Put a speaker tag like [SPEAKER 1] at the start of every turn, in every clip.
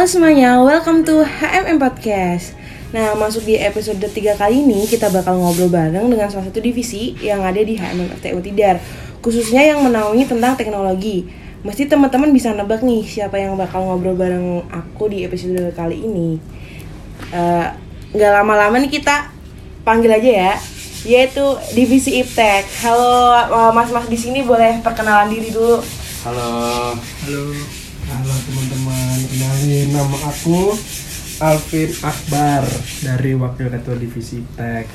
[SPEAKER 1] Halo semuanya, welcome to HMM Podcast. Nah, masuk di episode 3 kali ini kita bakal ngobrol bareng dengan salah satu divisi yang ada di HMM FTU Tidar, khususnya yang menaungi tentang teknologi. Mesti teman-teman bisa nebak nih siapa yang bakal ngobrol bareng aku di episode kali ini. Eh, Nggak lama-lama nih kita panggil aja ya, yaitu divisi Iptek. Halo eh, mas-mas di sini boleh perkenalan diri dulu.
[SPEAKER 2] Halo,
[SPEAKER 3] Halo. Halo teman-teman, kenalin nama aku Alvin Akbar dari Wakil Ketua Divisi Tek.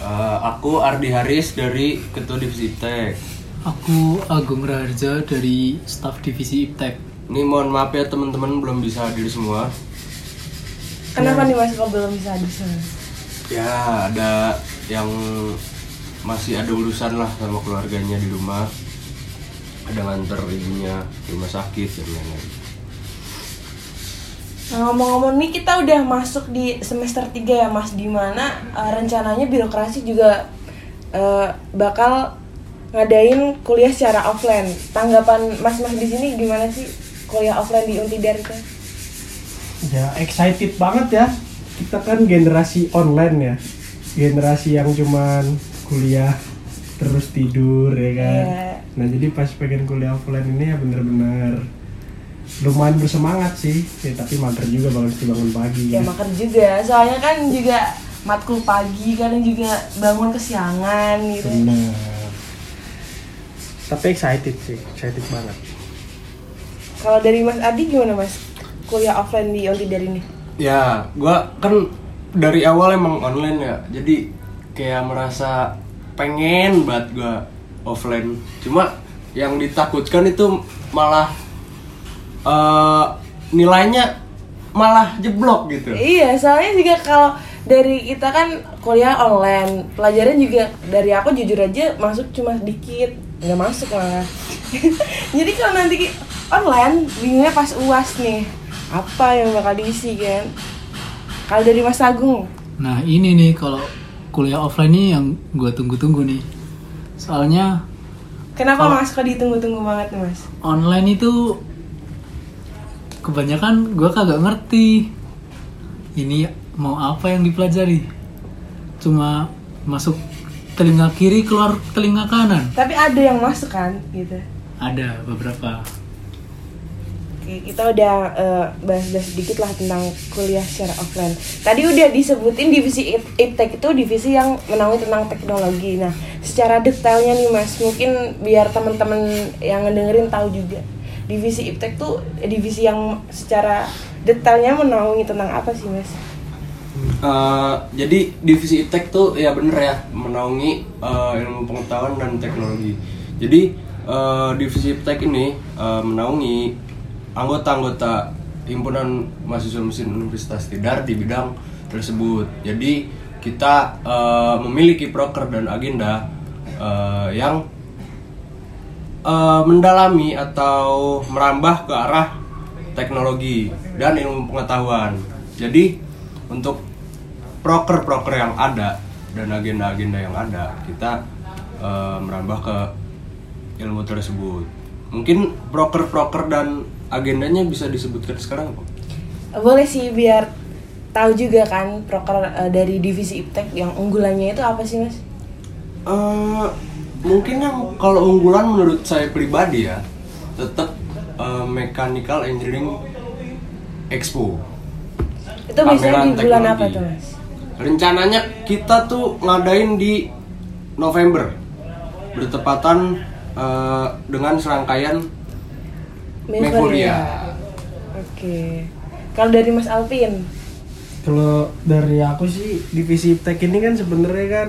[SPEAKER 2] eh, aku Ardi Haris dari Ketua Divisi Tek.
[SPEAKER 4] Aku Agung Raharja dari staf divisi Iptek.
[SPEAKER 2] Ini mohon maaf ya teman-teman belum bisa hadir semua.
[SPEAKER 1] Kenapa nih mas kok belum bisa hadir semua?
[SPEAKER 2] Ya ada yang masih ada urusan lah sama keluarganya di rumah. Ada nganter ibunya di rumah sakit dan lain-lain.
[SPEAKER 1] Nah, ngomong-ngomong nih kita udah masuk di semester 3 ya Mas Di mana uh, rencananya birokrasi juga uh, bakal ngadain kuliah secara offline. Tanggapan Mas-mas di sini gimana sih kuliah offline di Untidar itu?
[SPEAKER 3] Ya excited banget ya. Kita kan generasi online ya. Generasi yang cuman kuliah terus tidur ya kan.
[SPEAKER 1] Iya.
[SPEAKER 3] Nah jadi pas pengen kuliah offline ini ya bener-bener lumayan bersemangat sih. Ya, tapi mager juga bangun bangun pagi.
[SPEAKER 1] Ya
[SPEAKER 3] ya.
[SPEAKER 1] makan juga, soalnya kan juga matkul pagi kadang juga bangun kesiangan gitu.
[SPEAKER 3] Bener. Tapi excited sih, excited banget.
[SPEAKER 1] Kalau dari Mas Adi gimana Mas? Kuliah offline di Untidar ini?
[SPEAKER 2] Ya, gua kan dari awal emang online ya. Jadi kayak merasa pengen banget gua offline. Cuma yang ditakutkan itu malah eh nilainya malah jeblok gitu.
[SPEAKER 1] Iya, soalnya juga kalau dari kita kan kuliah online, pelajaran juga dari aku jujur aja masuk cuma sedikit, nggak masuk malah. Jadi kalau nanti online, bingungnya pas uas nih, apa yang bakal diisi kan? Kalau dari Mas Agung,
[SPEAKER 4] Nah ini nih kalau kuliah offline nih yang gue tunggu-tunggu nih. Soalnya
[SPEAKER 1] kenapa Mas kok ditunggu-tunggu banget nih Mas?
[SPEAKER 4] online itu kebanyakan gue kagak ngerti ini mau apa yang dipelajari. Cuma masuk telinga kiri keluar telinga kanan.
[SPEAKER 1] Tapi ada yang masuk kan, gitu.
[SPEAKER 4] Ada beberapa.
[SPEAKER 1] Oke, kita udah eh, bahas-bahas sedikit lah tentang kuliah secara offline. Tadi udah disebutin divisi Ip- Iptek itu divisi yang menaungi tentang teknologi. Nah, secara detailnya nih Mas, mungkin biar teman-teman yang ngedengerin tahu juga. Divisi Iptek tuh divisi yang secara detailnya menaungi tentang apa sih Mas?
[SPEAKER 2] Eh, jadi divisi iptek tuh ya bener ya menaungi eh, ilmu pengetahuan dan teknologi. Jadi eh, divisi iptek ini eh, menaungi anggota-anggota himpunan mahasiswa mesin Universitas Tidar di bidang tersebut. Jadi kita eh, memiliki proker dan agenda eh, yang eh, mendalami atau merambah ke arah teknologi dan ilmu pengetahuan. Jadi untuk proker-proker yang ada dan agenda-agenda yang ada kita eh, merambah ke ilmu tersebut. Mungkin proker-proker dan agendanya bisa disebutkan sekarang kok.
[SPEAKER 1] Boleh sih biar tahu juga kan proker eh, dari divisi Iptek yang unggulannya itu apa sih Mas?
[SPEAKER 2] Eh, mungkin yang kalau unggulan menurut saya pribadi ya tetap eh, Mechanical Engineering Expo.
[SPEAKER 1] Itu biasanya di bulan apa
[SPEAKER 2] teknologi.
[SPEAKER 1] tuh Mas?
[SPEAKER 2] Rencananya kita tuh ngadain di November bertepatan eh, dengan serangkaian Meforia.
[SPEAKER 1] Oke. Kalau dari Mas Alvin,
[SPEAKER 3] Kalau dari aku sih divisi iptek ini kan sebenarnya kan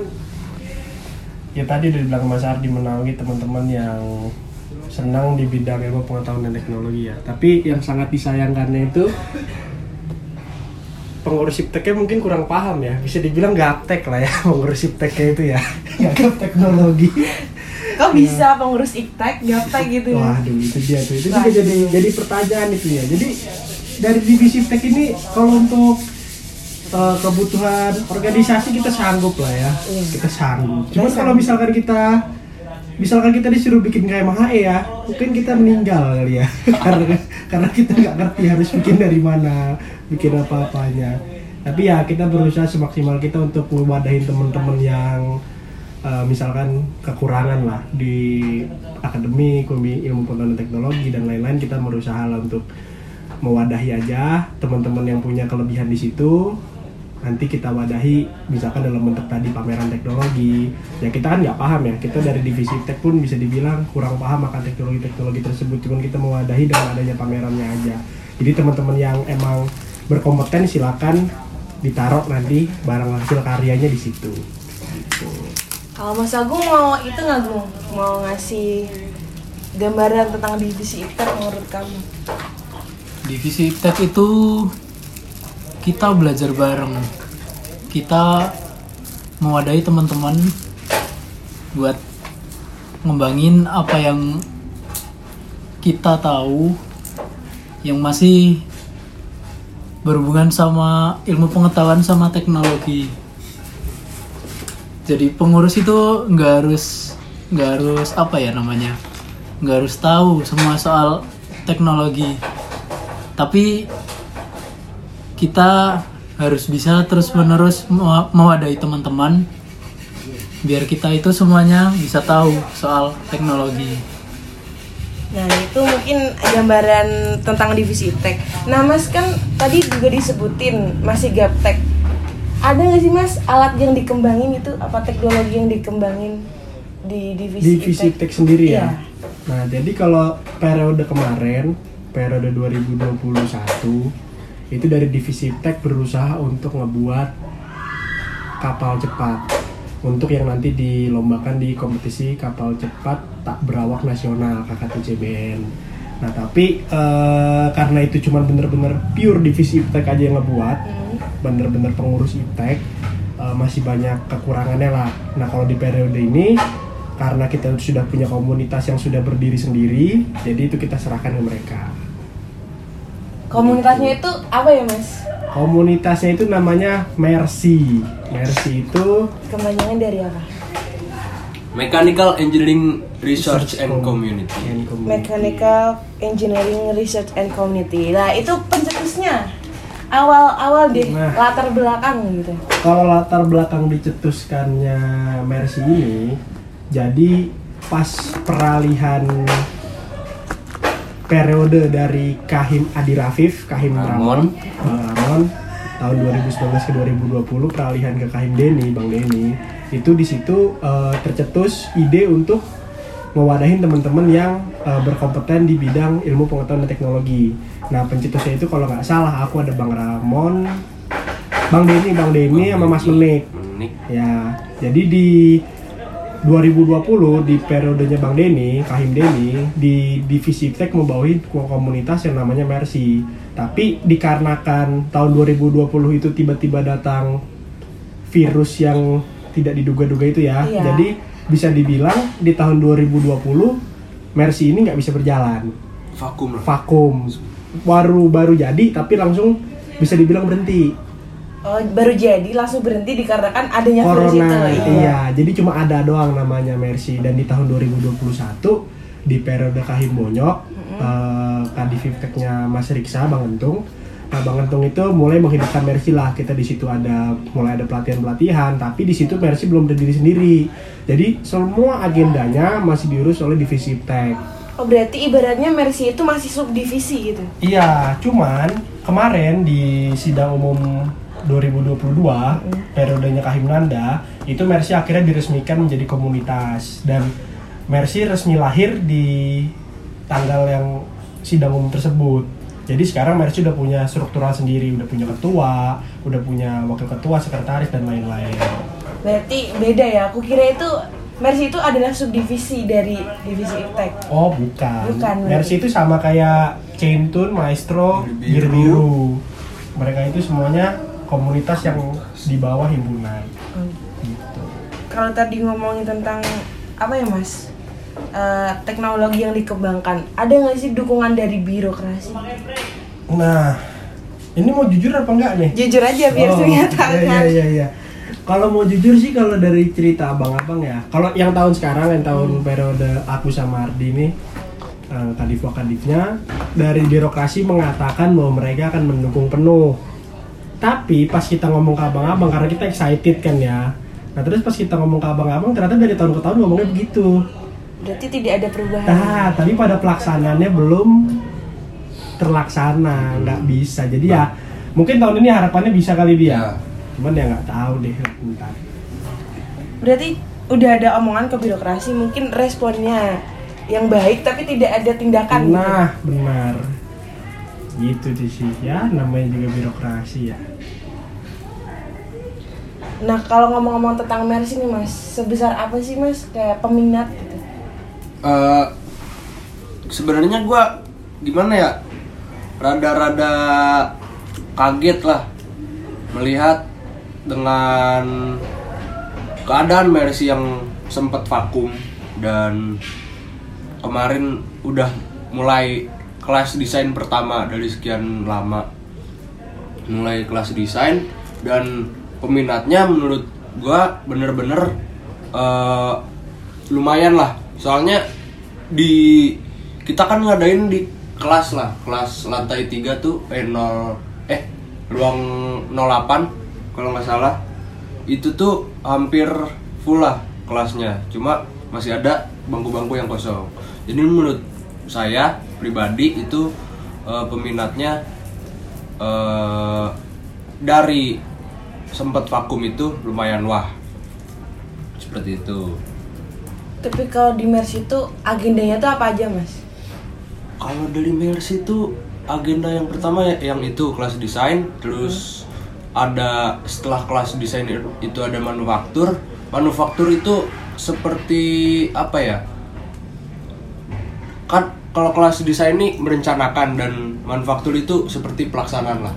[SPEAKER 3] ya tadi udah bilang Mas Ardi menaungi teman-teman yang senang di bidang ilmu pengetahuan dan teknologi ya. Tapi yang sangat disayangkannya itu pengurus ipteknya mungkin kurang paham ya. Bisa dibilang gaptek lah ya pengurus ipteknya itu ya. Gak teknologi.
[SPEAKER 1] kok bisa pengurus Iptek gaptek gitu ya?
[SPEAKER 3] Waduh itu dia tuh. Itu juga jadi jadi pertanyaan itu ya. Jadi dari divisi iptek ini kalau untuk eh, kebutuhan organisasi kita sanggup lah ya.
[SPEAKER 1] Iya.
[SPEAKER 3] Kita sanggup. Cuma
[SPEAKER 1] Kita
[SPEAKER 3] kalau misalkan kita misalkan kita disuruh bikin kayak HE ya mungkin kita meninggal kali ya karena karena kita nggak ngerti harus bikin dari mana bikin apa apanya tapi ya kita berusaha semaksimal kita untuk ngewadahin teman-teman yang eh, misalkan kekurangan lah di akademik ilmu pengetahuan teknologi dan lain-lain kita berusaha lah untuk mewadahi aja teman-teman yang punya kelebihan di situ nanti kita wadahi misalkan dalam bentuk tadi pameran teknologi ya kita kan nggak paham ya kita dari divisi tech pun bisa dibilang kurang paham akan teknologi-teknologi tersebut cuman kita mewadahi dengan adanya pamerannya aja jadi teman-teman yang emang berkompeten silakan ditaruh nanti barang hasil karyanya di situ gitu.
[SPEAKER 1] Kalau Mas Agung mau itu nggak Gung? Mau ngasih gambaran tentang divisi iptek menurut kamu?
[SPEAKER 4] Divisi tech itu kita belajar bareng. Kita mewadahi teman-teman buat ngembangin apa yang kita tahu yang masih berhubungan sama ilmu pengetahuan sama teknologi. Jadi pengurus itu nggak harus nggak harus apa ya namanya nggak harus tahu semua soal teknologi tapi kita harus bisa terus menerus mewadahi teman-teman biar kita itu semuanya bisa tahu soal teknologi
[SPEAKER 1] Nah itu mungkin gambaran tentang divisi iptek. Nah Mas kan tadi juga disebutin masih gaptek. Ada nggak sih Mas alat yang dikembangin itu apa teknologi yang dikembangin di divisi,
[SPEAKER 3] divisi
[SPEAKER 1] iptek?
[SPEAKER 3] tech sendiri ya
[SPEAKER 1] Iya.
[SPEAKER 3] nah jadi kalau periode kemarin periode 2021 itu dari divisi tech berusaha untuk ngebuat kapal cepat untuk yang nanti dilombakan di kompetisi kapal cepat tak berawak nasional KKTCBN. Nah tapi eh, karena itu cuma bener-bener pure divisi iptek aja yang ngebuat,
[SPEAKER 1] Hmm.
[SPEAKER 3] bener-bener pengurus iptek eh, masih banyak kekurangannya lah. Nah kalau di periode ini karena kita sudah punya komunitas yang sudah berdiri sendiri, jadi itu kita serahkan ke mereka.
[SPEAKER 1] Komunitasnya itu apa ya Mas?
[SPEAKER 3] Komunitasnya itu namanya Mercy. Mercy itu
[SPEAKER 1] Kepanjangan dari apa?
[SPEAKER 2] Mechanical Engineering Research and Community.
[SPEAKER 3] and Community.
[SPEAKER 1] Mechanical Engineering Research and Community. Nah itu pencetusnya awal-awal deh
[SPEAKER 3] Nah.
[SPEAKER 1] latar belakang gitu.
[SPEAKER 3] Kalau latar belakang dicetuskannya Mercy ini, jadi pas peralihan periode dari Kahim Adi Rafif, Kahim Ramon, Bang Ramon tahun 2019 ke 2020 peralihan ke Kahim Deni, Bang Deni, itu di situ eh, tercetus ide untuk mewadahin teman-teman yang eh, berkompeten di bidang ilmu pengetahuan dan teknologi. Nah pencetusnya itu kalau nggak salah aku ada Bang Ramon, Bang Deni, Bang Deni sama Mas Menik.
[SPEAKER 2] Menik.
[SPEAKER 3] Ya, jadi di 2020 di periodenya Bang Deni, Kahim Deni, di divisi Tek membawahi komunitas yang namanya Mercy. Tapi dikarenakan tahun 2020 itu tiba-tiba datang virus yang tidak diduga-duga itu ya.
[SPEAKER 1] Iya.
[SPEAKER 3] Jadi bisa dibilang di tahun 2020 Mercy ini nggak bisa berjalan,
[SPEAKER 2] Vakum lah.
[SPEAKER 3] vakum. Baru baru jadi tapi langsung bisa dibilang berhenti.
[SPEAKER 1] Oh, baru jadi langsung berhenti dikarenakan adanya virus itu.
[SPEAKER 3] corona
[SPEAKER 1] Iya.
[SPEAKER 3] iya jadi cuma ada doang namanya Mercy dan di tahun 2021 di periode Kahim Bonyok eh, Kadif Ipteknya Mas Riksa Bang Entung nah Bang Entung itu mulai menghidupkan Mercy lah kita di situ ada mulai ada pelatihan pelatihan tapi di situ Mercy belum berdiri sendiri jadi semua agendanya masih diurus oleh divisi Iptek
[SPEAKER 1] Oh berarti ibaratnya Mercy itu masih subdivisi gitu.
[SPEAKER 3] Iya, cuman kemarin di sidang umum 2022 periodenya Kahim Nanda itu Mercy akhirnya diresmikan menjadi komunitas dan Mercy resmi lahir di tanggal yang sidang umum tersebut. Jadi sekarang Mercy udah punya struktural sendiri, udah punya ketua, udah punya wakil ketua, sekretaris dan lain-lain.
[SPEAKER 1] Berarti beda ya. Aku kira itu Mercy itu adalah subdivisi dari divisi Iptek.
[SPEAKER 3] Oh bukan.
[SPEAKER 1] Bukan,
[SPEAKER 3] Mercy itu sama kayak Chaintun, Maestro,
[SPEAKER 2] Bir
[SPEAKER 3] Bir
[SPEAKER 2] Biru.
[SPEAKER 3] Biru. Mereka itu semuanya komunitas yang di bawah himpunan. Gitu.
[SPEAKER 1] Kalau tadi ngomongin tentang apa ya Mas? Eh, teknologi yang dikembangkan. Ada nggak sih dukungan dari birokrasi?
[SPEAKER 3] Nah, ini mau jujur apa enggak nih?
[SPEAKER 1] Jujur aja biar
[SPEAKER 3] Oh,
[SPEAKER 1] menyatakan.
[SPEAKER 3] Iya iya iya. Kalau mau jujur sih kalau dari cerita abang-abang ya, kalau yang tahun sekarang yang tahun periode aku sama Ardi ini eh, kadif kadifnya dari birokrasi mengatakan bahwa mereka akan mendukung penuh. Tapi pas kita ngomong ke abang-abang karena kita excited kan ya. Nah terus pas kita ngomong ke abang-abang ternyata dari tahun ke tahun ngomongnya begitu.
[SPEAKER 1] Berarti tidak ada perubahan.
[SPEAKER 3] Nah, tapi pada pelaksanaannya belum terlaksana, nggak bisa. Jadi ya mungkin tahun ini harapannya bisa kali dia.
[SPEAKER 2] Ya.
[SPEAKER 3] Cuman ya nggak tahu deh ntar.
[SPEAKER 1] Berarti udah ada omongan ke birokrasi mungkin responnya yang baik tapi tidak ada tindakan. gitu.
[SPEAKER 3] Nah, benar. Gitu sih sih ya, namanya juga birokrasi ya.
[SPEAKER 1] Nah, kalau ngomong-ngomong tentang Mercy nih Mas, sebesar apa sih Mas kayak peminat gitu?
[SPEAKER 2] Eh, sebenarnya gua gimana ya rada-rada kaget lah melihat dengan keadaan Mercy yang sempat vakum dan kemarin udah mulai kelas desain pertama dari sekian lama. Mulai kelas desain dan peminatnya menurut gua bener-bener eh, lumayan lah. Soalnya di kita kan ngadain di kelas lah. Kelas lantai 3 tuh eh 0 eh ruang 08 kalau nggak salah. Itu tuh hampir full lah kelasnya. Cuma masih ada bangku-bangku yang kosong. Jadi menurut saya pribadi itu eh, peminatnya eh, dari sempat vakum itu lumayan wah. Seperti itu.
[SPEAKER 1] Tapi kalau di Mercy itu agendanya tuh apa aja Mas?
[SPEAKER 2] kalau dari Mercy itu agenda yang pertama ya- yang itu kelas desain terus ada setelah kelas desain itu ada manufaktur. Manufaktur itu seperti apa ya kan kalau kelas desain ini merencanakan dan manufaktur itu seperti pelaksanaan lah.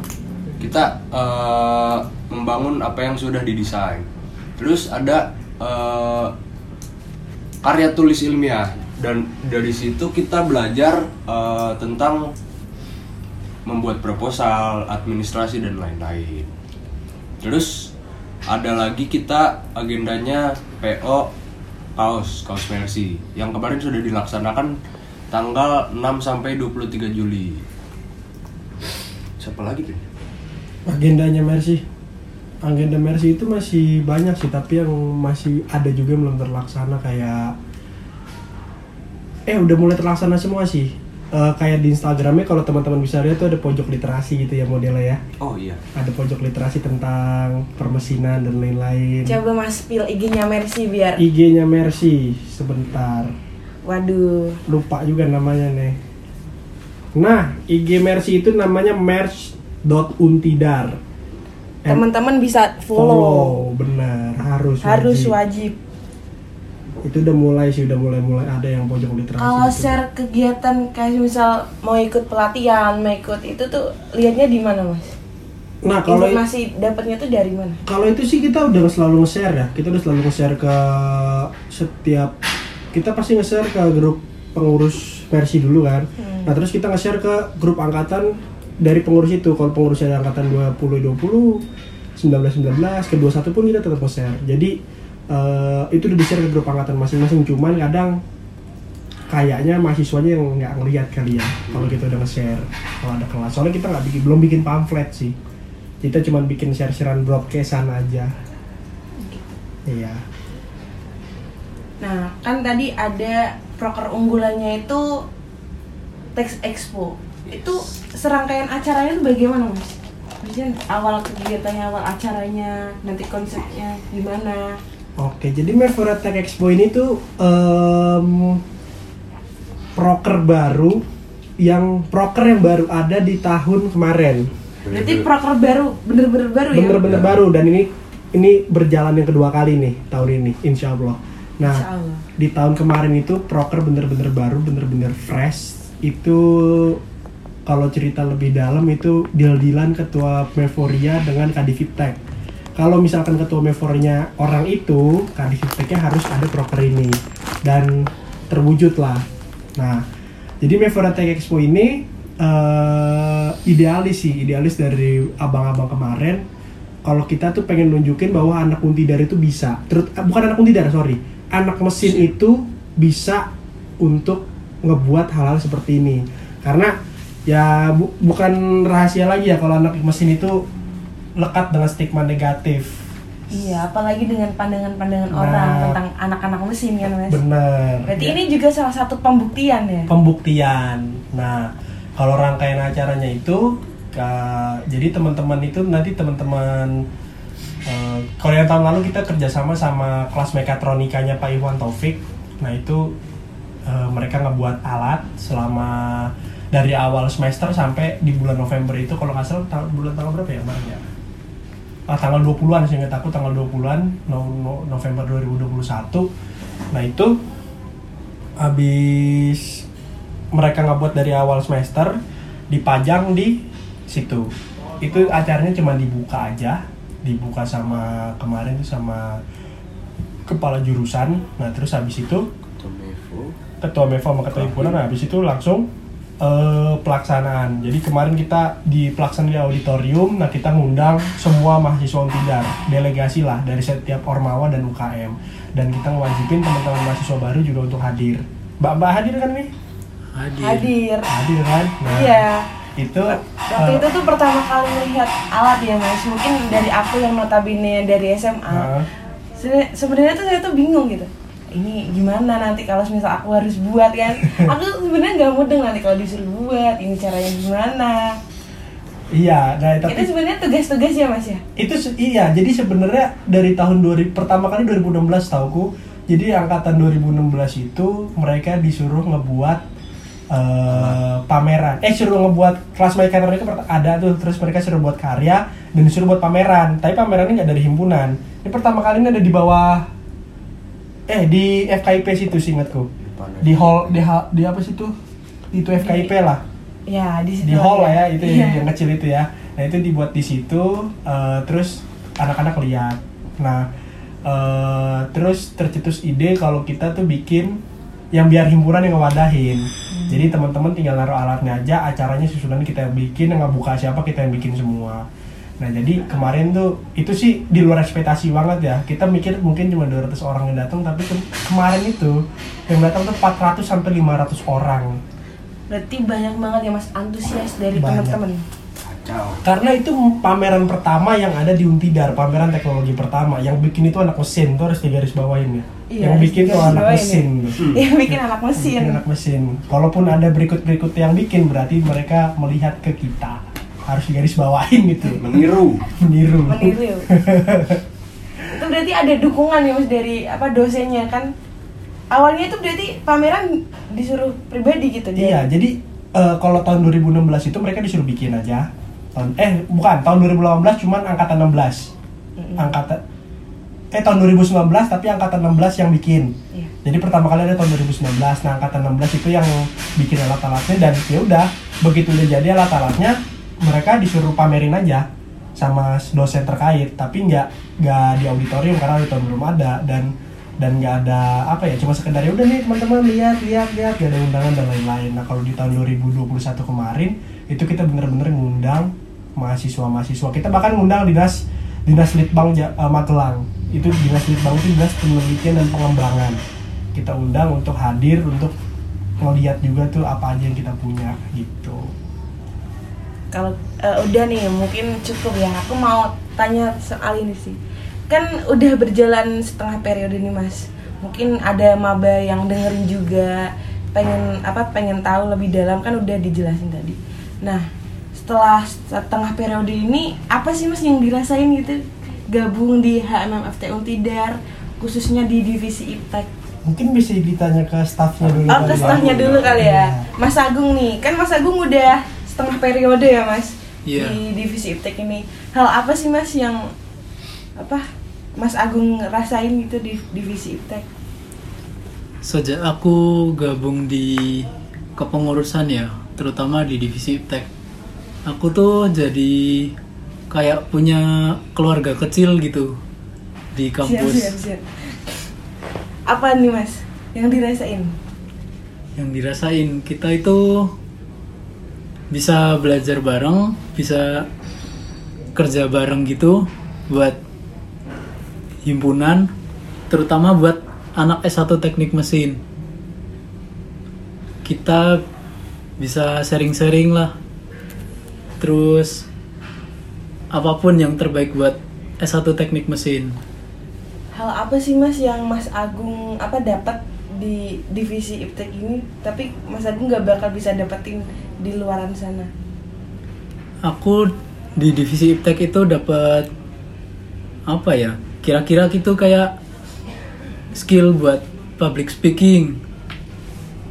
[SPEAKER 2] Kita eh, membangun apa yang sudah didesain. Terus ada eh, karya tulis ilmiah. Dan dari situ kita belajar eh, tentang membuat proposal, administrasi dan lain-lain. Terus ada lagi kita agendanya PO kaos kaos Mercy yang kemarin sudah dilaksanakan tanggal 6 sampai 23 Juli. Siapa lagi tuh?
[SPEAKER 3] Agendanya Mercy. Agenda Mercy itu masih banyak sih, tapi yang masih ada juga yang belum terlaksana kayak eh udah mulai terlaksana semua sih. Eh, kayak di Instagramnya kalau teman-teman bisa lihat tuh ada pojok literasi gitu ya modelnya ya.
[SPEAKER 2] Oh iya.
[SPEAKER 3] Ada pojok literasi tentang permesinan dan lain-lain.
[SPEAKER 1] Coba Mas pil IG-nya Mercy biar.
[SPEAKER 3] IG-nya Mercy sebentar.
[SPEAKER 1] Waduh.
[SPEAKER 3] lupa juga namanya nih. Nah, IG Mercy itu namanya merch.untidar. And
[SPEAKER 1] Teman-teman bisa follow.
[SPEAKER 3] benar, harus
[SPEAKER 1] Harus
[SPEAKER 3] wajib.
[SPEAKER 1] wajib.
[SPEAKER 3] Itu udah mulai sih, udah mulai mulai ada yang pojok literasi.
[SPEAKER 1] Kalau
[SPEAKER 3] itu.
[SPEAKER 1] share kegiatan kayak misal mau ikut pelatihan, mau ikut itu tuh lihatnya di mana Mas?
[SPEAKER 3] Nah, kalau
[SPEAKER 1] Informasi dapatnya tuh dari mana?
[SPEAKER 3] kalau itu sih kita udah selalu nge-share ya. Kita udah selalu nge-share ke setiap kita pasti nge-share ke grup pengurus versi dulu kan.
[SPEAKER 1] Hmm.
[SPEAKER 3] Nah, terus kita nge-share ke grup angkatan dari pengurus itu. Kalau pengurus ada angkatan 20 20, 19 19, ke 21 pun kita tetap nge-share. Jadi eh, itu udah di-share ke grup angkatan masing-masing. Cuman kadang kayaknya mahasiswanya yang nggak ngelihat kali ya kalau kita udah nge-share kalau ada kelas. Soalnya kita nggak bikin belum bikin pamflet sih. Kita cuma bikin share-sharean broadcastan aja. Iya.
[SPEAKER 1] Nah, kan tadi ada proker unggulannya itu Text Expo. Itu serangkaian acaranya itu bagaimana, Mas? Maksudnya awal kegiatannya, awal acaranya, nanti konsepnya gimana?
[SPEAKER 3] Oke, jadi Mevora Tech Expo ini tuh em, proker baru yang proker yang baru ada di tahun kemarin.
[SPEAKER 1] Berarti proker baru, bener-bener baru ya?
[SPEAKER 3] Bener-bener baru dan ini ini berjalan yang kedua kali nih tahun ini, insya Allah. Nah, di tahun kemarin itu proker bener-bener baru, bener-bener fresh. Itu kalau cerita lebih dalam itu deal-dealan ketua Mevoria dengan Kadifiptek. Kalau misalkan ketua Mevoria orang itu, Kadifipteknya harus ada proker ini dan terwujud lah. Nah, jadi Mevoria Tech Expo ini eh, idealis sih, idealis dari abang-abang kemarin kalau kita tuh pengen nunjukin bahwa anak untidar itu bisa terus eh, bukan anak untidar sorry anak mesin itu bisa untuk ngebuat hal-hal seperti ini karena ya bu- bukan rahasia lagi ya kalau anak mesin itu lekat dengan stigma negatif
[SPEAKER 1] Iya, apalagi dengan pandangan-pandangan
[SPEAKER 3] Nah.
[SPEAKER 1] orang tentang anak-anak mesin kan mas.
[SPEAKER 3] bener
[SPEAKER 1] Berarti
[SPEAKER 3] Ya.
[SPEAKER 1] ini juga salah satu pembuktian ya.
[SPEAKER 3] pembuktian. Nah, kalau rangkaian acaranya itu, ka- jadi teman-teman itu nanti teman-teman eh, kalau yang tahun lalu kita kerjasama sama kelas mekatronikanya Pak Iwan Taufik. Nah itu eh, mereka ngebuat alat selama dari awal semester sampai di bulan November itu kalau nggak salah bulan tanggal berapa ya kemarin ya? Ah, tanggal 20-an sih aku tanggal 20-an no- no- November 2021. Nah itu habis mereka ngebuat dari awal semester dipajang di situ itu acaranya cuma dibuka aja dibuka sama kemarin tuh sama kepala jurusan. Nah terus habis itu ketua MEVO. Sama ketua himpunan. Nah, habis itu langsung eh, pelaksanaan. Jadi kemarin kita di pelaksanaan di auditorium nah kita ngundang semua mahasiswa Untidar delegasi lah dari setiap ormawa dan UKM dan kita ngewajibin teman-teman mahasiswa baru juga untuk hadir. Mbak mbak hadir kan nih
[SPEAKER 4] hadir,
[SPEAKER 1] Hadir.
[SPEAKER 3] hadir kan? Nah,
[SPEAKER 1] Iya.
[SPEAKER 3] Itu
[SPEAKER 1] Waktu
[SPEAKER 3] eh,
[SPEAKER 1] itu tuh pertama kali melihat alat ya mas. Mungkin dari aku yang notabene dari SMA. Se- Sebenarnya tuh saya tuh bingung gitu. Ini gimana nanti kalau misal aku harus buat kan? Aku sebenarnya nggak mudeng nanti kalau disuruh buat. Ini caranya gimana?
[SPEAKER 3] iya nah tapi
[SPEAKER 1] Itu sebenarnya tugas-tugas ya mas ya.
[SPEAKER 3] itu iya jadi sebenarnya dari tahun 2000 pertama kali 2016 tauku jadi angkatan 2016 itu mereka disuruh ngebuat eh, pameran. Eh suruh ngebuat kelas mekatronika pert- ada tuh terus mereka suruh buat karya dan disuruh buat pameran. Tapi pamerannya nggak dari himpunan. Ini pertama kali ini ada di bawah eh di FKIP situ singkatku di hall di, ha- di apa situ itu? FKIP lah.
[SPEAKER 1] Ya di situ.
[SPEAKER 3] di hall lah ya itu
[SPEAKER 1] Iya.
[SPEAKER 3] yang kecil itu ya. Nah itu dibuat di situ eh, terus anak-anak lihat. Nah eh, terus tercetus ide kalau kita tuh bikin yang biar himpunan yang ngewadahin. Jadi teman-teman tinggal naruh alatnya aja acaranya susunan kita yang bikin nggak buka siapa kita yang bikin semua. Nah jadi kemarin tuh itu sih di luar ekspektasi banget ya. Kita mikir mungkin cuma 200 orang yang datang tapi ke- kemarin itu yang datang tuh 400 sampai 500 orang.
[SPEAKER 1] Berarti banyak banget ya mas antusias dari teman-teman.
[SPEAKER 3] Karena itu pameran pertama yang ada di Untidar, pameran teknologi pertama. Yang bikin itu anak mesin, tuh harus digaris bawain ya.
[SPEAKER 1] Iya,
[SPEAKER 3] yang bikin tuh
[SPEAKER 1] harus
[SPEAKER 3] anak mesin.
[SPEAKER 1] Ya bikin anak mesin.
[SPEAKER 3] Bikin anak mesin. Kalaupun ada berikut-berikut yang bikin, berarti mereka melihat ke kita. Harus digaris bawain gitu.
[SPEAKER 2] Meniru.
[SPEAKER 3] Meniru.
[SPEAKER 1] meniru itu berarti ada dukungan ya mas dari apa dosennya kan awalnya itu berarti pameran disuruh pribadi gitu dia
[SPEAKER 3] Iya, jadi eh, kalau tahun 2016 itu mereka disuruh bikin aja. Tahun, eh bukan, tahun 2018 cuman angkatan 16.
[SPEAKER 1] Mm-mm.
[SPEAKER 3] Angkatan eh tahun 2019 tapi angkatan 16 yang bikin.
[SPEAKER 1] Iya.
[SPEAKER 3] Jadi pertama kali ada tahun 2019. Nah, angkatan 16 itu yang bikin alat-alatnya dan ya udah, begitu udah jadi alat-alatnya, mereka disuruh pamerin aja sama dosen terkait, tapi nggak nggak di auditorium karena auditorium belum ada dan dan nggak ada apa ya cuma sekedar ya udah nih teman-teman lihat lihat lihat gak ada undangan dan lain-lain nah kalau di tahun 2021 kemarin itu kita bener-bener ngundang mahasiswa-mahasiswa. Kita bahkan ngundang dinas dinas litbang eh, Magelang. Itu dinas litbang itu dinas penelitian dan pengembangan. Kita undang untuk hadir untuk ngeliat juga tuh apa aja yang kita punya gitu.
[SPEAKER 1] Kalau eh, udah nih mungkin cukup ya. Aku mau tanya soal ini sih. Kan udah berjalan setengah periode nih mas. Mungkin ada maba yang dengerin juga pengen apa pengen tahu lebih dalam. Kan udah dijelasin tadi. Nah setelah setengah periode ini apa sih mas yang dirasain gitu gabung di HMMFT Untidar khususnya di divisi iptek
[SPEAKER 3] mungkin bisa ditanya ke staffnya dulu
[SPEAKER 1] Oh, ke
[SPEAKER 3] kali ya.
[SPEAKER 1] setengahnya dulu kali ya.
[SPEAKER 3] Iya.
[SPEAKER 1] Mas Agung nih, kan Mas Agung udah setengah periode ya, Mas.
[SPEAKER 4] Iya.
[SPEAKER 1] Di divisi Iptek ini. Hal apa sih, Mas, yang apa Mas Agung rasain gitu di divisi Iptek?
[SPEAKER 4] Sejak aku gabung di kepengurusan ya, terutama di divisi iptek, aku tuh jadi kayak punya keluarga kecil gitu di kampus.
[SPEAKER 1] Siap, siap, siap. Apa nih, Mas? Yang dirasain?
[SPEAKER 4] Yang dirasain kita itu bisa belajar bareng, bisa kerja bareng gitu, buat himpunan terutama buat anak S1 teknik mesin kita bisa sharing-sharing lah terus apa pun yang terbaik buat S1 teknik mesin.
[SPEAKER 1] Hal apa sih Mas yang Mas Agung apa dapat di divisi iptek ini tapi Mas Agung nggak bakal bisa dapetin di luaran sana?
[SPEAKER 4] aku di divisi iptek itu dapat apa ya kira-kira gitu kayak skill buat public speaking.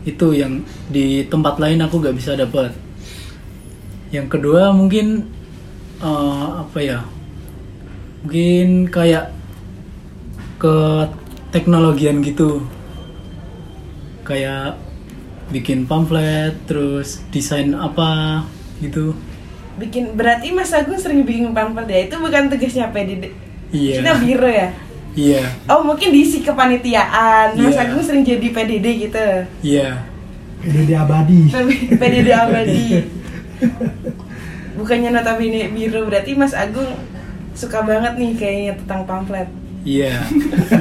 [SPEAKER 4] Itu yang di tempat lain aku gak bisa dapat yang kedua mungkin eh, apa ya mungkin kayak ke teknologian gitu kayak bikin pamflet terus desain apa gitu
[SPEAKER 1] Bikin berarti Mas Agung sering bikin pamflet ya? Itu bukan tugasnya PDD.
[SPEAKER 4] Iya.
[SPEAKER 1] Kita biro ya.
[SPEAKER 4] iya
[SPEAKER 1] Oh mungkin diisi kepanitiaan. Mas
[SPEAKER 4] Iya.
[SPEAKER 1] Agung sering jadi PDD gitu.
[SPEAKER 4] iya
[SPEAKER 3] Ini di abadi.
[SPEAKER 1] PDD abadi. Bukannya notabene biro berarti Mas Agung suka banget nih kayaknya tentang pamflet.
[SPEAKER 4] iya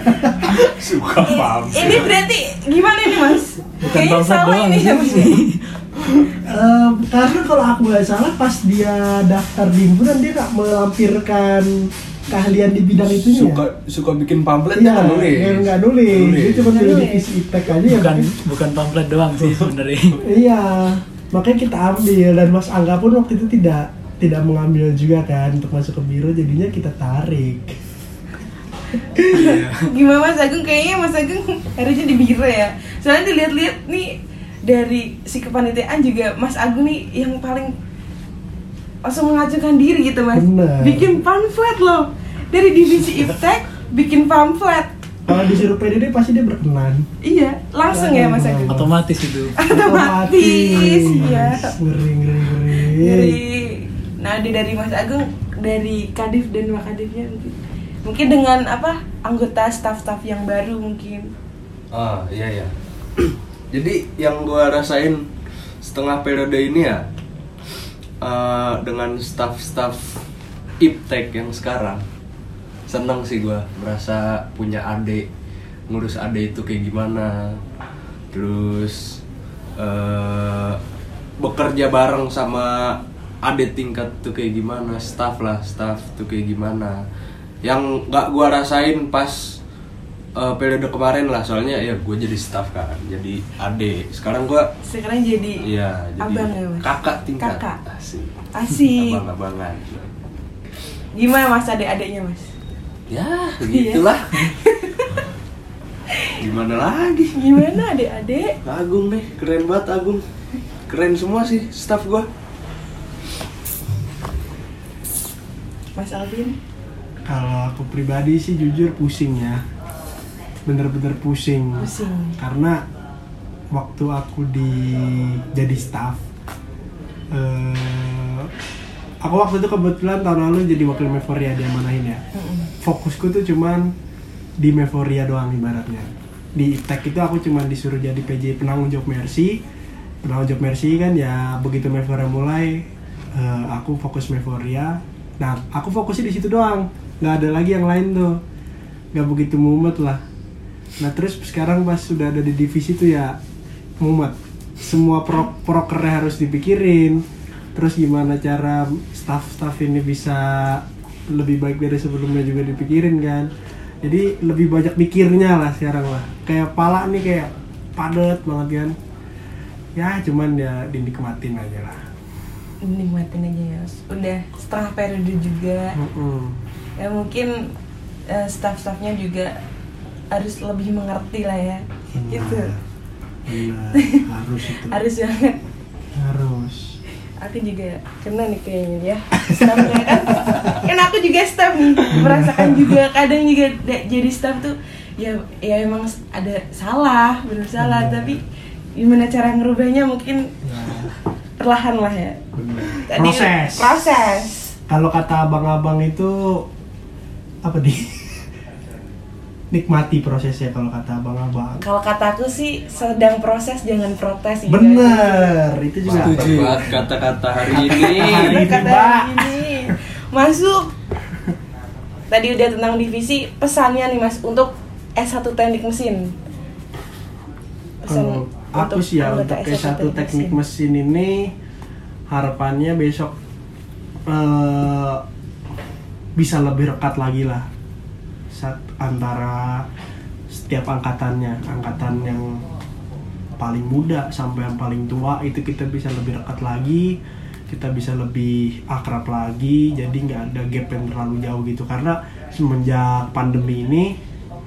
[SPEAKER 2] Suka paham.
[SPEAKER 1] Ini berarti gimana nih Mas?
[SPEAKER 4] bukan
[SPEAKER 1] Kayaknya
[SPEAKER 4] pamflet
[SPEAKER 1] sama
[SPEAKER 4] doang
[SPEAKER 1] ini ya ya?
[SPEAKER 3] Eh, karena kalau aku nggak salah pas dia daftar di himpunan dia nggak melampirkan keahlian di bidang itu
[SPEAKER 2] Suka suka bikin pamflet dia nggak nulis.
[SPEAKER 3] dia nggak nulis.
[SPEAKER 2] Nulis.
[SPEAKER 3] Dia cuma
[SPEAKER 1] nulis.
[SPEAKER 3] iptek aja ya.
[SPEAKER 4] bukan bukan pamflet doang sih sebenarnya
[SPEAKER 3] Iya, makanya kita ambil dan Mas Angga pun waktu itu tidak tidak mengambil juga kan untuk masuk ke biro, jadinya kita tarik.
[SPEAKER 1] Gimana Mas Agung? Kayaknya Mas Agung harusnya di biro ya. Soalnya dilihat-lihat nih dari si kepanitiaan juga Mas Agung nih yang paling langsung mengajukan diri gitu Mas.
[SPEAKER 3] Bener.
[SPEAKER 1] Bikin pamflet loh. Dari divisi iptek bikin pamflet.
[SPEAKER 3] Kalau disuruh PDD pasti dia berkenan.
[SPEAKER 1] Iya, langsung ya Mas Agung.
[SPEAKER 4] otomatis itu
[SPEAKER 1] Otomatis, iya.
[SPEAKER 3] Ngeri, ngeri, ngeri.
[SPEAKER 1] Nah di dari Mas Agung dari Kadif dan Wakadifnya mungkin. Mungkin dengan apa anggota staff-staff yang baru mungkin.
[SPEAKER 2] Ah iya ya. Jadi yang gua rasain setengah periode ini ya eh, dengan staff-staff iptek yang sekarang seneng sih gua merasa punya adik ngurus adik itu kayak gimana terus eh, bekerja bareng sama adik tingkat tuh kayak gimana staff lah staff tuh kayak gimana yang nggak gua rasain pas eh, periode kemarin lah soalnya ya gue jadi staff kan jadi adik sekarang gua
[SPEAKER 1] Sekarang jadi
[SPEAKER 2] iya jadi
[SPEAKER 1] abang ya Mas.
[SPEAKER 2] kakak tingkat
[SPEAKER 1] Kakak.
[SPEAKER 2] asik
[SPEAKER 1] Asik.
[SPEAKER 2] abang-abangan
[SPEAKER 1] Gimana Mas adik-adiknya Mas?
[SPEAKER 2] Ya begitulah gimana lagi
[SPEAKER 1] Gimana adik-adik?
[SPEAKER 2] Agung deh keren banget Agung keren semua sih staff gua
[SPEAKER 1] Mas Alvin?
[SPEAKER 3] Kalau aku pribadi sih jujur pusing ya. Bener-bener pusing.
[SPEAKER 1] Pusing.
[SPEAKER 3] Karena waktu aku di jadi staff eh aku waktu itu kebetulan tahun lalu jadi wakil Meforia dia manahin ya. Fokusku tuh cuman di Meforia doang ibaratnya. Di IPTEK itu aku cuman disuruh jadi PJ penanggung jawab Mercy. Penanggung jawab Mercy kan ya begitu Meforia mulai eh, aku fokus Meforia. Nah, aku fokusnya di situ doang. nggak ada lagi yang lain tuh. nggak begitu mumet lah. Nah, terus sekarang pas sudah ada di divisi tuh ya mumet. Semua pro prokernya harus dipikirin. Terus gimana cara staff-staff ini bisa lebih baik dari sebelumnya juga dipikirin kan. Jadi lebih banyak mikirnya lah sekarang lah. Kayak pala nih kayak padat banget kan. Ya cuman ya dinikmatin aja lah.
[SPEAKER 1] Nikmatin aja ya. Udah setengah periode juga
[SPEAKER 3] Mm-mm.
[SPEAKER 1] Ya mungkin eh, staff-staffnya juga harus lebih mengerti lah ya Gitu
[SPEAKER 3] Benar, harus itu.
[SPEAKER 1] Harus banget
[SPEAKER 3] Harus.
[SPEAKER 1] Aku juga kena nih kayaknya ya Staffnya kan Kan aku juga staff nih Merasakan juga kadang juga jadi staff tuh Ya ya emang ada salah Bener salah
[SPEAKER 3] Benar.
[SPEAKER 1] Tapi gimana cara ngerubahnya mungkin
[SPEAKER 3] Ya,
[SPEAKER 1] perlahan lah ya
[SPEAKER 3] benar.
[SPEAKER 1] Tadi-
[SPEAKER 3] Proses.
[SPEAKER 1] Proses
[SPEAKER 3] Kalau kata abang-abang itu apa di? Nikmati prosesnya kalau kata abang-abang.
[SPEAKER 1] Kalau kataku sih sedang proses jangan protes gitu.
[SPEAKER 3] Bener, itu juga.
[SPEAKER 2] Banget kata-kata hari ini
[SPEAKER 3] Hari ini,
[SPEAKER 1] Kata
[SPEAKER 3] Mbak.
[SPEAKER 1] ini masuk. tadi udah tentang divisi pesannya nih mas untuk S1 teknik mesin
[SPEAKER 3] Kalau aku sih ya untuk S1 teknik mesin ini harapannya besok eh, bisa lebih rekat lagi lah antara setiap angkatannya angkatan yang paling muda sampai yang paling tua itu kita bisa lebih rekat lagi kita bisa lebih akrab lagi jadi nggak ada gap yang terlalu jauh gitu. Karena semenjak pandemi ini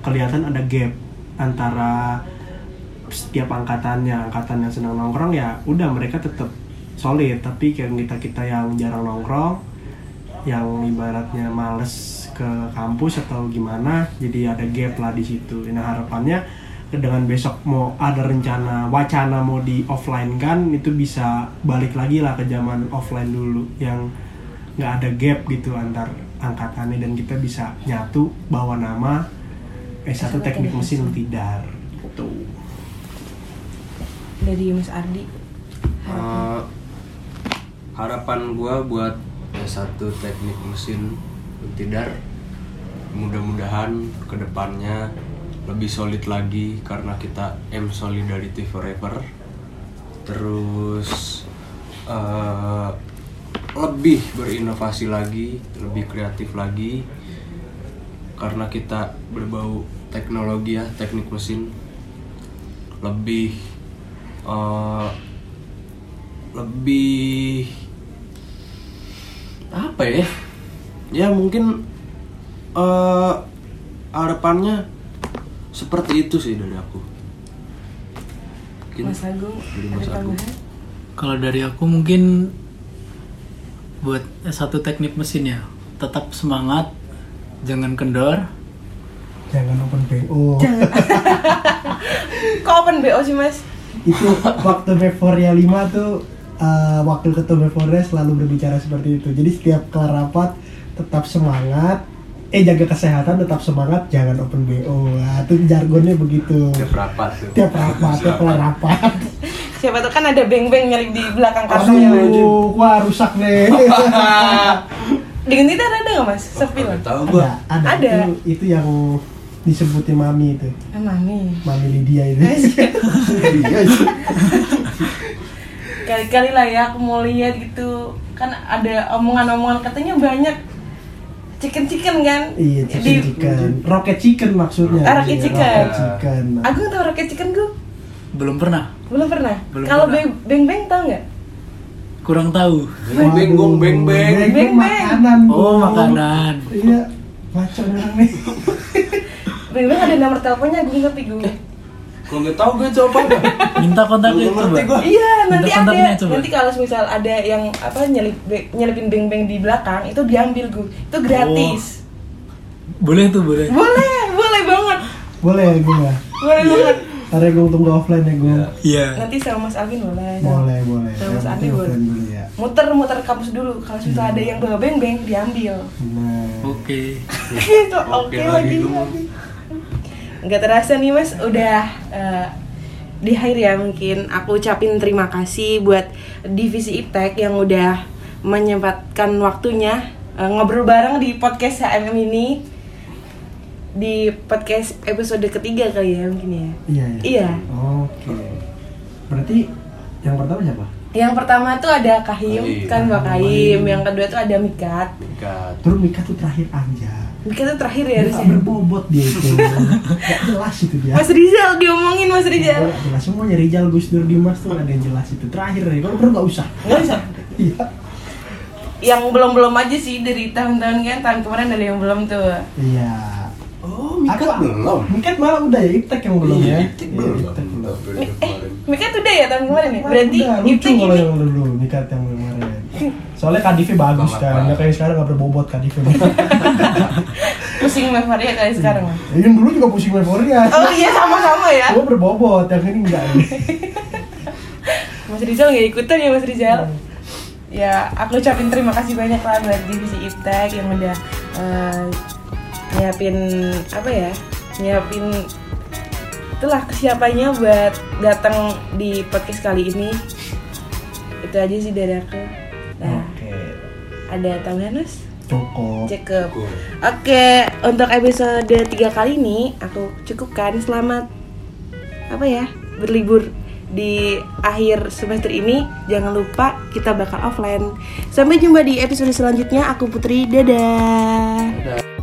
[SPEAKER 3] kelihatan ada gap antara setiap angkatannya angkatan yang senang nongkrong ya udah mereka tetap solid. Tapi kayak kita kita yang jarang nongkrong yang ibaratnya males ke kampus atau gimana jadi ada gap lah di situ. Nah harapannya dengan besok mau ada rencana wacana mau di offline kan itu bisa balik lagi lah ke zaman offline dulu yang nggak ada gap gitu antar angkatannya dan kita bisa nyatu bawa nama S1 teknik mesin Tidar. Gitu.
[SPEAKER 1] dari Mas Ardi.
[SPEAKER 2] Eh, harapan gua buat S1 teknik mesin Tidar. Mudah-mudahan ke depannya lebih solid lagi karena kita M Solidarity Forever. Terus eh, lebih berinovasi lagi lebih kreatif lagi karena kita berbau teknologi ya teknik mesin. Lebih eh, lebih apa ya ya mungkin eh harapannya seperti itu sih dari aku Mungkin
[SPEAKER 1] Mas Agung
[SPEAKER 2] dari
[SPEAKER 1] ada
[SPEAKER 2] Mas Agung.
[SPEAKER 1] tambahan
[SPEAKER 4] Kalau dari aku mungkin buat satu teknik mesin ya, tetap semangat, jangan kendor.
[SPEAKER 3] Jangan open BO.
[SPEAKER 1] kok open BO sih mas
[SPEAKER 3] itu waktu Meforia 5 tuh eh, wakil ketua Meforia selalu berbicara seperti itu. Jadi setiap kelar rapat tetap semangat, eh jaga kesehatan tetap semangat, jangan open BO. Nah, itu jargonnya begitu.
[SPEAKER 2] Tiap rapat tuh
[SPEAKER 3] Tiap rapat, tiap rapat.
[SPEAKER 1] siapa tuh kan ada beng-beng nyelip di belakang Mas.
[SPEAKER 3] Aduh, wah rusak nih.
[SPEAKER 1] dengan itu ada nggak mas sepi lah
[SPEAKER 2] Nggak tahu gua
[SPEAKER 3] ada, ada.
[SPEAKER 1] Ada.
[SPEAKER 3] Itu, itu yang disebutin mami itu.
[SPEAKER 1] emang nih
[SPEAKER 3] Mami Lydia itu.
[SPEAKER 2] Iya sih.
[SPEAKER 1] kali-kali lah ya aku mau lihat gitu kan ada omongan-omongan katanya banyak chicken chicken kan
[SPEAKER 3] Iya, chicken chicken. Rocket chicken maksudnya.
[SPEAKER 1] Ah, rocket
[SPEAKER 3] Iya,
[SPEAKER 1] chicken.
[SPEAKER 3] Rocket chicken.
[SPEAKER 1] aku tahu rocket chicken gue
[SPEAKER 4] Belum pernah,
[SPEAKER 1] belum pernah kalau beng beng beng tahu nggak
[SPEAKER 4] kurang tahu.
[SPEAKER 2] Beng beng gong beng beng
[SPEAKER 3] Beng
[SPEAKER 1] Beng, beng.
[SPEAKER 3] makanan.
[SPEAKER 4] Oh, makanan.
[SPEAKER 3] Iya. Macam orang nih.
[SPEAKER 1] beng beng ada nomor teleponnya gue tapi gue
[SPEAKER 2] kalau nggak tahu gue coba apa
[SPEAKER 4] Minta kontaknya coba.
[SPEAKER 2] gua.
[SPEAKER 1] Iya, nanti
[SPEAKER 4] Minta
[SPEAKER 1] ada.
[SPEAKER 4] coba.
[SPEAKER 1] Nanti kalau misal ada yang apa nyelip nyelipin beng-beng di belakang, itu diambil gue. Itu gratis.
[SPEAKER 4] Boleh tuh, boleh.
[SPEAKER 1] Boleh, boleh banget.
[SPEAKER 3] Boleh ya gue ya.
[SPEAKER 1] Boleh banget.
[SPEAKER 3] Karena gue tunggu offline ya gue.
[SPEAKER 2] Iya.
[SPEAKER 4] Iya.
[SPEAKER 1] Nanti sama Mas Alvin boleh.
[SPEAKER 3] Boleh, boleh.
[SPEAKER 1] Sama Mas
[SPEAKER 3] penting
[SPEAKER 1] boleh.
[SPEAKER 3] dulu ya.
[SPEAKER 1] Muter-muter kampus dulu. Kalau misal ada yang bawa beng-beng, diambil.
[SPEAKER 3] Nah.
[SPEAKER 4] Oke.
[SPEAKER 1] Itu oke
[SPEAKER 2] Oke
[SPEAKER 1] lagi.
[SPEAKER 2] lagi,
[SPEAKER 1] Nggak terasa nih Mas, udah eh, di akhir ya mungkin aku ucapin terima kasih buat divisi Iptek yang udah menyempatkan waktunya eh, ngobrol bareng di podcast HMM ini di podcast episode ketiga kali ya mungkin ya.
[SPEAKER 3] Iya, iya.
[SPEAKER 1] Iya.
[SPEAKER 3] Oke. Berarti yang pertama siapa?
[SPEAKER 1] Yang pertama tuh ada Kahim,
[SPEAKER 2] Kahim.
[SPEAKER 1] kan Mbak Kahim.
[SPEAKER 3] Kahim.
[SPEAKER 1] Yang kedua tuh ada Mikat.
[SPEAKER 2] Dekat.
[SPEAKER 3] Terus Mika tuh terakhir aja.
[SPEAKER 1] Mikat tuh terakhir ya harusnya.
[SPEAKER 3] gak berbobot dia itu. Gak jelas itu dia.
[SPEAKER 1] Mas Rizal diomongin Mas Rizal.
[SPEAKER 3] Gak jelas semuanya Rijal Gus Dur Dimas tuh ada yang jelas itu. Terakhir nih, kalau perlu gak usah.
[SPEAKER 1] Nggak bisa.
[SPEAKER 3] Iya.
[SPEAKER 1] Yang belum-belum aja sih dari tahun-tahun kan tahun kemarin ada yang belum tuh.
[SPEAKER 3] Iya.
[SPEAKER 2] Oh, Mika
[SPEAKER 3] Aku-
[SPEAKER 2] belum.
[SPEAKER 3] Mika malah udah ya, Iptek yang belum ya.
[SPEAKER 2] Iya, Iptek
[SPEAKER 3] Iya,
[SPEAKER 2] belum.
[SPEAKER 3] Iptek belum.
[SPEAKER 1] Mi- eh,
[SPEAKER 2] kemarin.
[SPEAKER 1] Mika tuh udah ya tahun kemarin ya? Berarti
[SPEAKER 3] udah, lucu
[SPEAKER 1] Iptek
[SPEAKER 3] kalau yang dulu Mika yang kemarin. Soalnya Kadifnya bagus
[SPEAKER 2] Bang,
[SPEAKER 3] kan, nggak kayak sekarang nggak berbobot Kadifnya.
[SPEAKER 1] pusing Mevaria kali sekarang. Mas.
[SPEAKER 3] Yang dulu juga pusing euforia.
[SPEAKER 1] Oh iya sama-sama ya.
[SPEAKER 3] Gue berbobot, yang ini enggak.
[SPEAKER 1] Mas Rizal nggak ikutan ya Mas Rizal? Ya, aku ucapin terima kasih banyak lah buat divisi Iptek yang udah eh, nyiapin apa ya? Nyiapin itulah kesiapannya buat datang di podcast kali ini. Itu aja sih dari aku. Nah,
[SPEAKER 3] Oke.
[SPEAKER 1] ada tambahan Mas?
[SPEAKER 2] Cukup.
[SPEAKER 1] Oke, untuk episode 3 kali ini aku cukupkan. Selamat apa ya? Berlibur di akhir semester ini. Jangan lupa kita bakal offline. Sampai jumpa di episode selanjutnya. Aku Putri. Dadah.
[SPEAKER 2] Dadah.